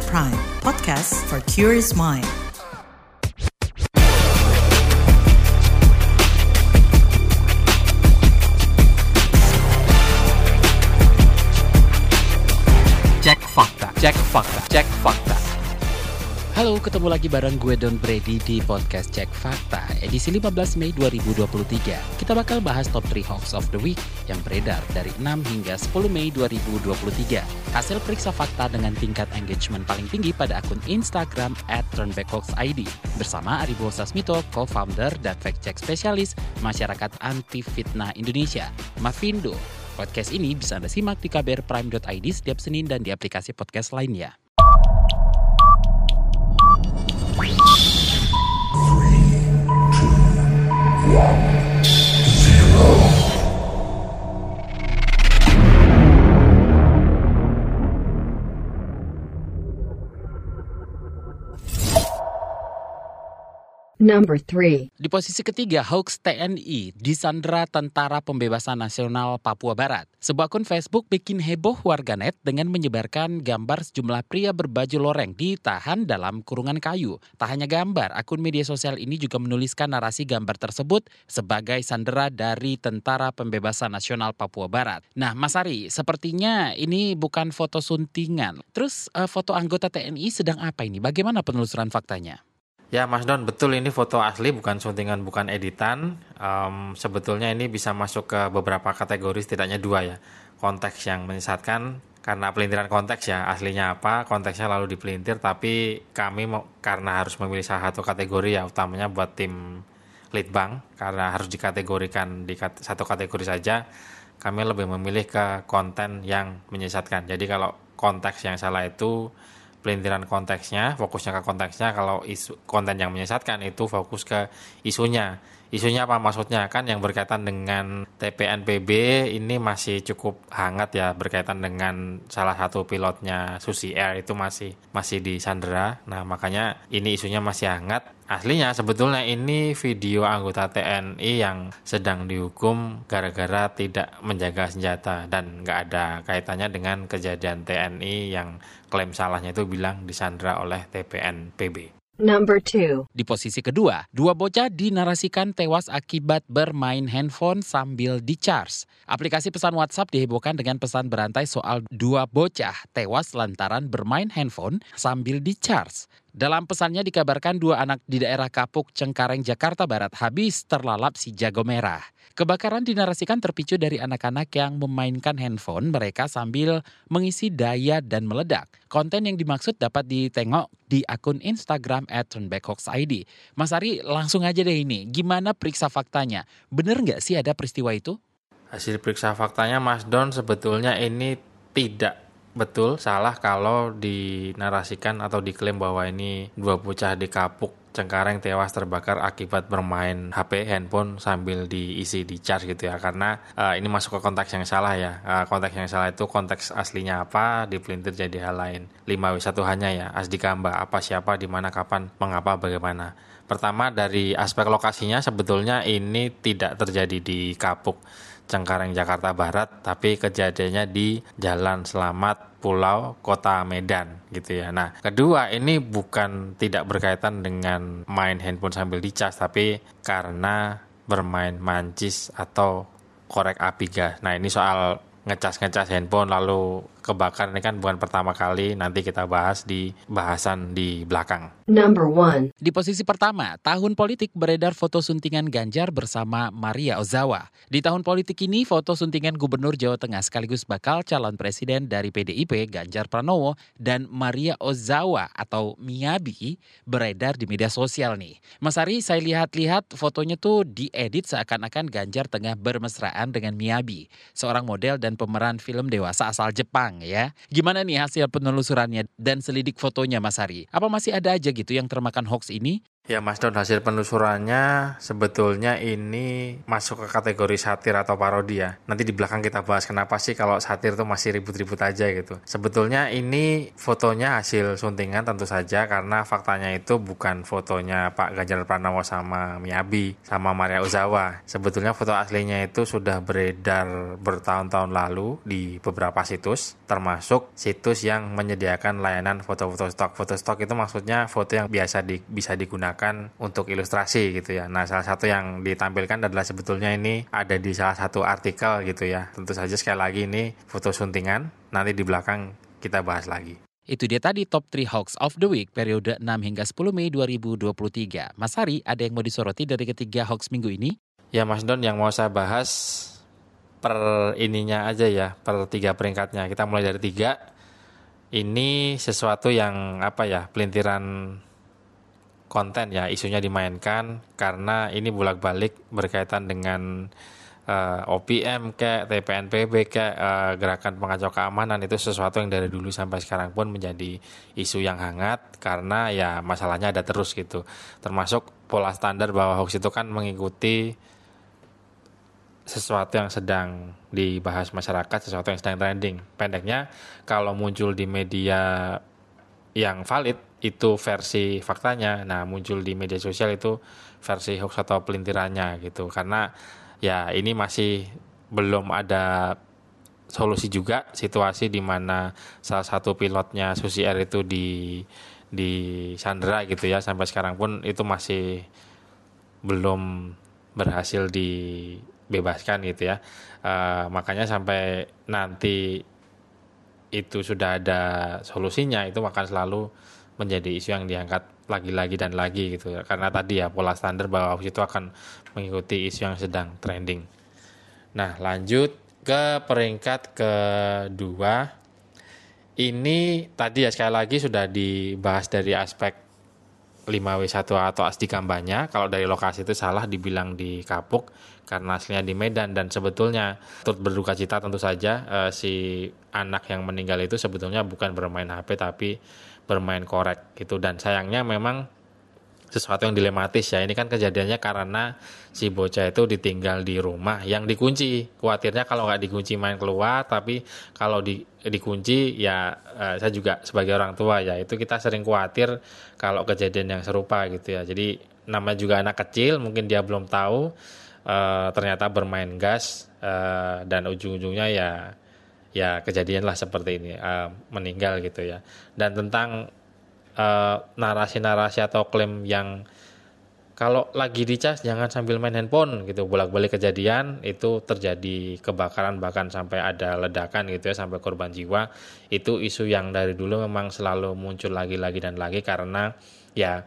KBR Prime, podcast for curious mind. Cek fakta, cek fakta, cek fakta. Halo, ketemu lagi bareng gue Don Brady di podcast Cek Fakta edisi 15 Mei 2023. Kita bakal bahas top 3 hoax of the week yang beredar dari 6 hingga 10 Mei 2023. Hasil periksa fakta dengan tingkat engagement paling tinggi pada akun Instagram turnbackhoaxid bersama Aribo Sasmito, co-founder dan fact-check spesialis Masyarakat Anti Fitnah Indonesia, Mafindo. Podcast ini bisa Anda simak di kbrprime.id setiap Senin dan di aplikasi podcast lainnya. Number 3. Di posisi ketiga, hoax TNI disandera Tentara Pembebasan Nasional Papua Barat. Sebuah akun Facebook bikin heboh warganet dengan menyebarkan gambar sejumlah pria berbaju loreng ditahan dalam kurungan kayu. Tak hanya gambar, akun media sosial ini juga menuliskan narasi gambar tersebut sebagai sandera dari Tentara Pembebasan Nasional Papua Barat. Nah, Mas Ari, sepertinya ini bukan foto suntingan. Terus eh, foto anggota TNI sedang apa ini? Bagaimana penelusuran faktanya? Ya Mas Don, betul ini foto asli bukan suntingan, bukan editan. Em, sebetulnya ini bisa masuk ke beberapa kategori, setidaknya dua ya. Konteks yang menyesatkan karena pelintiran konteks ya, aslinya apa, konteksnya lalu dipelintir, tapi kami mau, karena harus memilih salah satu kategori ya, utamanya buat tim Litbang, karena harus dikategorikan di satu kategori saja, kami lebih memilih ke konten yang menyesatkan. Jadi kalau konteks yang salah itu pelintiran konteksnya, fokusnya ke konteksnya. Kalau isu konten yang menyesatkan itu fokus ke isunya. Isunya apa maksudnya kan yang berkaitan dengan TPNPB ini masih cukup hangat ya berkaitan dengan salah satu pilotnya Susi Air itu masih masih di Sandra. Nah makanya ini isunya masih hangat. Aslinya sebetulnya ini video anggota TNI yang sedang dihukum gara-gara tidak menjaga senjata dan nggak ada kaitannya dengan kejadian TNI yang klaim salahnya itu bilang disandra oleh TPNPB. Number 2. Di posisi kedua, dua bocah dinarasikan tewas akibat bermain handphone sambil di-charge. Aplikasi pesan WhatsApp dihebohkan dengan pesan berantai soal dua bocah tewas lantaran bermain handphone sambil di-charge. Dalam pesannya dikabarkan dua anak di daerah Kapuk, Cengkareng, Jakarta Barat habis terlalap si jago merah. Kebakaran dinarasikan terpicu dari anak-anak yang memainkan handphone mereka sambil mengisi daya dan meledak. Konten yang dimaksud dapat ditengok di akun Instagram at. Mas Ari langsung aja deh ini, gimana periksa faktanya? Bener nggak sih ada peristiwa itu? Hasil periksa faktanya Mas Don sebetulnya ini tidak betul salah kalau dinarasikan atau diklaim bahwa ini dua bocah di Kapuk Cengkareng tewas terbakar akibat bermain HP handphone sambil diisi di charge gitu ya. Karena eh, ini masuk ke konteks yang salah ya. Eh, konteks yang salah itu konteks aslinya apa dipelintir jadi hal lain. 5W1 hanya ya Asdikamba apa siapa di mana kapan mengapa bagaimana. Pertama dari aspek lokasinya sebetulnya ini tidak terjadi di Kapuk Cengkareng Jakarta Barat tapi kejadiannya di Jalan Selamat Pulau Kota Medan gitu ya. Nah, kedua ini bukan tidak berkaitan dengan main handphone sambil dicas tapi karena bermain mancis atau korek api gas. Nah, ini soal ngecas-ngecas handphone lalu kebakar ini kan bukan pertama kali nanti kita bahas di bahasan di belakang. Number 1. Di posisi pertama, tahun politik beredar foto suntingan Ganjar bersama Maria Ozawa. Di tahun politik ini, foto suntingan Gubernur Jawa Tengah sekaligus bakal calon presiden dari PDIP Ganjar Pranowo dan Maria Ozawa atau Miyabi beredar di media sosial nih. Mas Ari, saya lihat-lihat fotonya tuh diedit seakan-akan Ganjar tengah bermesraan dengan Miyabi, seorang model dan pemeran film dewasa asal Jepang ya. Gimana nih hasil penelusurannya dan selidik fotonya Mas Ari? Apa masih ada aja gitu yang termakan hoax ini? Ya Mas Don hasil penelusurannya sebetulnya ini masuk ke kategori satir atau parodi ya. Nanti di belakang kita bahas kenapa sih kalau satir tuh masih ribut-ribut aja gitu. Sebetulnya ini fotonya hasil suntingan tentu saja karena faktanya itu bukan fotonya Pak Ganjar Pranowo sama Miyabi sama Maria Ozawa. Sebetulnya foto aslinya itu sudah beredar bertahun-tahun lalu di beberapa situs termasuk situs yang menyediakan layanan foto-foto stok. Foto stok itu maksudnya foto yang biasa di, bisa digunakan digunakan untuk ilustrasi gitu ya. Nah, salah satu yang ditampilkan adalah sebetulnya ini ada di salah satu artikel gitu ya. Tentu saja sekali lagi ini foto suntingan. Nanti di belakang kita bahas lagi. Itu dia tadi top 3 hoax of the week periode 6 hingga 10 Mei 2023. Mas Hari, ada yang mau disoroti dari ketiga hoax minggu ini? Ya Mas Don, yang mau saya bahas per ininya aja ya, per tiga peringkatnya. Kita mulai dari tiga. Ini sesuatu yang apa ya, pelintiran konten ya isunya dimainkan karena ini bolak-balik berkaitan dengan uh, eh, OPM kayak TPNPB kayak uh, gerakan pengacau keamanan itu sesuatu yang dari dulu sampai sekarang pun menjadi isu yang hangat karena ya masalahnya ada terus gitu termasuk pola standar bahwa hoax itu kan mengikuti sesuatu yang sedang dibahas masyarakat, sesuatu yang sedang trending. Pendeknya, kalau muncul di media yang valid, itu versi faktanya. Nah, muncul di media sosial itu versi hoax atau pelintirannya gitu. Karena ya ini masih belum ada solusi juga situasi di mana salah satu pilotnya Susi Air itu di di Sandra gitu ya sampai sekarang pun itu masih belum berhasil dibebaskan gitu ya uh, makanya sampai nanti itu sudah ada solusinya itu akan selalu menjadi isu yang diangkat lagi-lagi dan lagi gitu ya. karena tadi ya pola standar bahwa hoax itu akan mengikuti isu yang sedang trending. Nah lanjut ke peringkat kedua ini tadi ya sekali lagi sudah dibahas dari aspek 5W1 atau asdi kampanye kalau dari lokasi itu salah dibilang di Kapuk karena aslinya di Medan dan sebetulnya turut berduka cita tentu saja eh, si anak yang meninggal itu sebetulnya bukan bermain HP tapi bermain korek gitu. Dan sayangnya memang sesuatu yang dilematis ya. Ini kan kejadiannya karena si bocah itu ditinggal di rumah yang dikunci. Khawatirnya kalau nggak dikunci main keluar tapi kalau di, dikunci ya eh, saya juga sebagai orang tua ya itu kita sering khawatir kalau kejadian yang serupa gitu ya. Jadi namanya juga anak kecil mungkin dia belum tahu eh, ternyata bermain gas eh, dan ujung-ujungnya ya ya kejadian lah seperti ini uh, meninggal gitu ya. Dan tentang eh, narasi-narasi uh, atau klaim yang kalau lagi dicas jangan sambil main handphone gitu. Bolak-balik kejadian itu terjadi kebakaran bahkan sampai ada ledakan gitu ya sampai korban jiwa. Itu isu yang dari dulu memang selalu muncul lagi-lagi dan lagi karena ya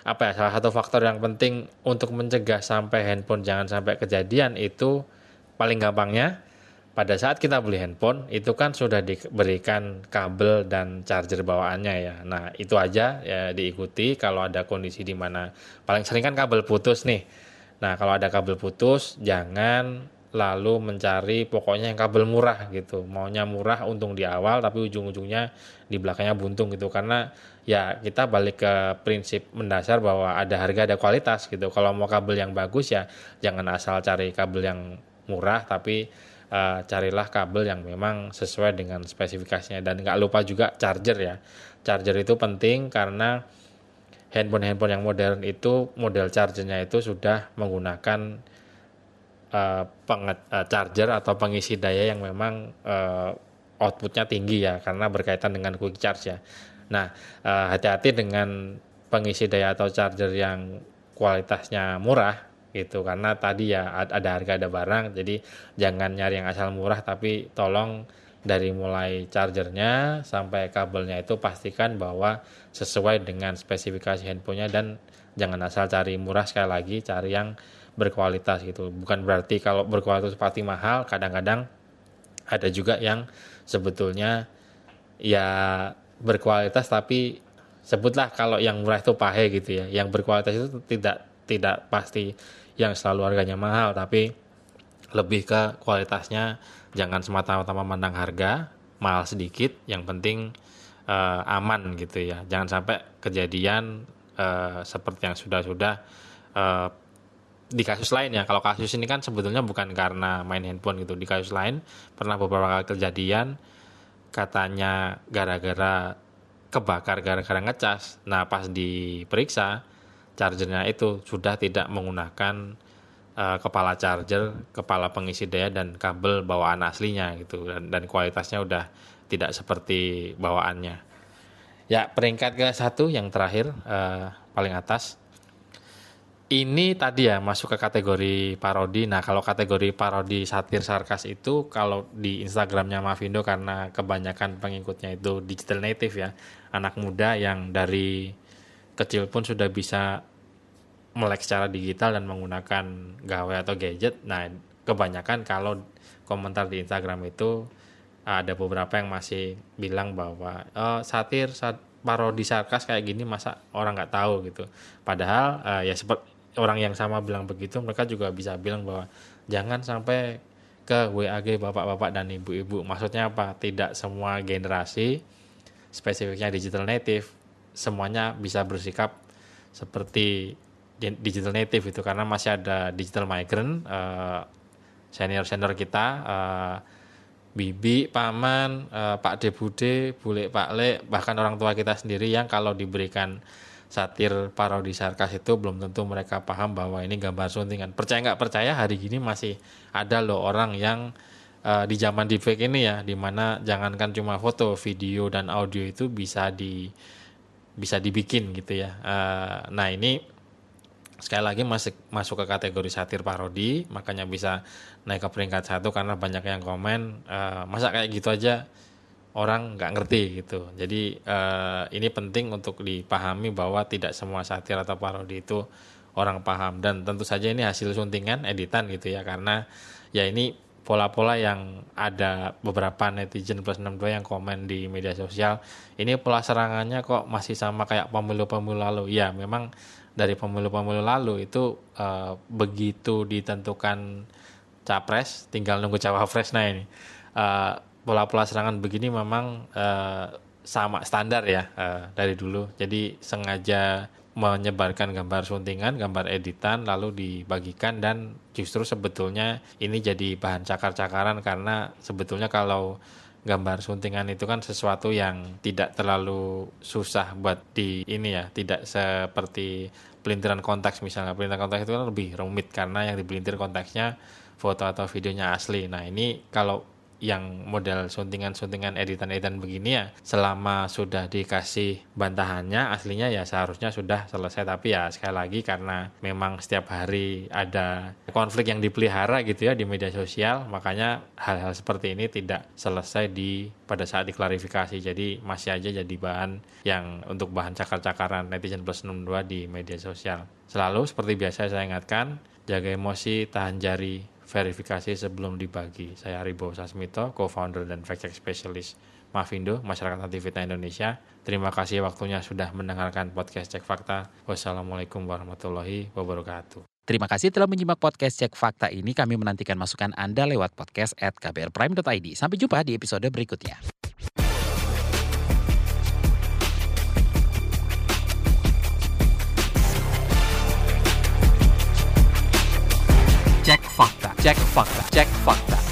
apa ya salah satu faktor yang penting untuk mencegah sampai handphone jangan sampai kejadian itu paling gampangnya pada saat kita beli handphone itu kan sudah diberikan kabel dan charger bawaannya ya. Nah itu aja ya diikuti kalau ada kondisi di mana paling sering kan kabel putus nih. Nah kalau ada kabel putus jangan lalu mencari pokoknya yang kabel murah gitu. Maunya murah untung di awal tapi ujung-ujungnya di belakangnya buntung gitu karena ya kita balik ke prinsip mendasar bahwa ada harga ada kualitas gitu. Kalau mau kabel yang bagus ya jangan asal cari kabel yang murah tapi uh, carilah kabel yang memang sesuai dengan spesifikasinya dan nggak lupa juga charger ya charger itu penting karena handphone-handphone yang modern itu model chargernya itu sudah menggunakan uh, uh, charger atau pengisi daya yang memang uh, outputnya tinggi ya karena berkaitan dengan quick charge ya. Nah hati-hati uh, dengan pengisi daya atau charger yang kualitasnya murah gitu. Karena tadi ya ada harga ada barang. Jadi jangan nyari yang asal murah tapi tolong dari mulai chargernya sampai kabelnya itu pastikan bahwa sesuai dengan spesifikasi handphonenya dan jangan asal cari murah sekali lagi cari yang berkualitas gitu. Bukan berarti kalau berkualitas pasti mahal kadang-kadang ada juga yang sebetulnya ya berkualitas tapi sebutlah kalau yang murah itu pahe gitu ya. Yang berkualitas itu tidak tidak pasti yang selalu harganya mahal tapi lebih ke kualitasnya jangan semata-mata memandang harga mahal sedikit yang penting uh, aman gitu ya jangan sampai kejadian uh, seperti yang sudah-sudah uh, di kasus lain ya. Kalau kasus ini kan sebetulnya bukan karena main handphone gitu. Di kasus lain pernah beberapa kali kejadian katanya gara-gara kebakar gara-gara ngecas. Nah, pas diperiksa chargernya itu sudah tidak menggunakan uh, kepala charger, kepala pengisi daya dan kabel bawaan aslinya gitu dan, dan kualitasnya udah tidak seperti bawaannya. Ya peringkat ke satu yang terakhir uh, paling atas ini tadi ya masuk ke kategori parodi. Nah kalau kategori parodi satir sarkas itu kalau di Instagramnya Mavindo karena kebanyakan pengikutnya itu digital native ya, anak muda yang dari kecil pun sudah bisa melek secara digital dan menggunakan gawe atau gadget. Nah kebanyakan kalau komentar di Instagram itu ada beberapa yang masih bilang bahwa oh, satir sat parodi sarkas kayak gini masa orang nggak tahu gitu. Padahal uh, ya seperti orang yang sama bilang begitu mereka juga bisa bilang bahwa jangan sampai ke WAG bapak-bapak dan ibu-ibu maksudnya apa tidak semua generasi spesifiknya digital native semuanya bisa bersikap seperti digital native itu karena masih ada digital migrant uh, senior senior kita uh, bibi, paman, uh, Pak Debude, Bule Pak Le, bahkan orang tua kita sendiri yang kalau diberikan satir parodi sarkas itu belum tentu mereka paham bahwa ini gambar suntingan. Percaya nggak percaya hari ini masih ada loh orang yang uh, di zaman deepfake ini ya, di mana jangankan cuma foto, video dan audio itu bisa di bisa dibikin gitu ya. Uh, nah ini sekali lagi masuk masuk ke kategori satir parodi, makanya bisa naik ke peringkat satu karena banyak yang komen uh, masa kayak gitu aja orang nggak ngerti gitu. Jadi uh, ini penting untuk dipahami bahwa tidak semua satir atau parodi itu orang paham dan tentu saja ini hasil suntingan editan gitu ya karena ya ini pola-pola yang ada beberapa netizen plus 62 yang komen di media sosial ini pola serangannya kok masih sama kayak pemilu-pemilu lalu ya memang dari pemilu-pemilu lalu itu uh, begitu ditentukan capres tinggal nunggu cawapres nah ini uh, pola-pola serangan begini memang uh, sama standar ya uh, dari dulu. Jadi sengaja menyebarkan gambar suntingan, gambar editan lalu dibagikan dan justru sebetulnya ini jadi bahan cakar-cakaran karena sebetulnya kalau gambar suntingan itu kan sesuatu yang tidak terlalu susah buat di ini ya, tidak seperti pelintiran konteks misalnya. Pelintiran konteks itu kan lebih rumit karena yang dipelintir konteksnya foto atau videonya asli. Nah, ini kalau yang model suntingan-suntingan editan-editan begini ya selama sudah dikasih bantahannya aslinya ya seharusnya sudah selesai. Tapi ya sekali lagi karena memang setiap hari ada konflik yang dipelihara gitu ya di media sosial makanya hal-hal seperti ini tidak selesai di pada saat diklarifikasi. Jadi masih aja jadi bahan yang untuk bahan cakar-cakaran netizen plus 62 di media sosial. Selalu seperti biasa saya ingatkan jaga emosi tahan jari verifikasi sebelum dibagi. Saya Aribo Sasmito, co-founder dan fact-check specialist Mavindo, Masyarakat Anti Fitnah Indonesia. Terima kasih waktunya sudah mendengarkan podcast Cek Fakta. Wassalamualaikum warahmatullahi wabarakatuh. Terima kasih telah menyimak podcast Cek Fakta ini. Kami menantikan masukan Anda lewat podcast at kbrprime.id. Sampai jumpa di episode berikutnya. Cek fakta, cek fakta, cek fakta.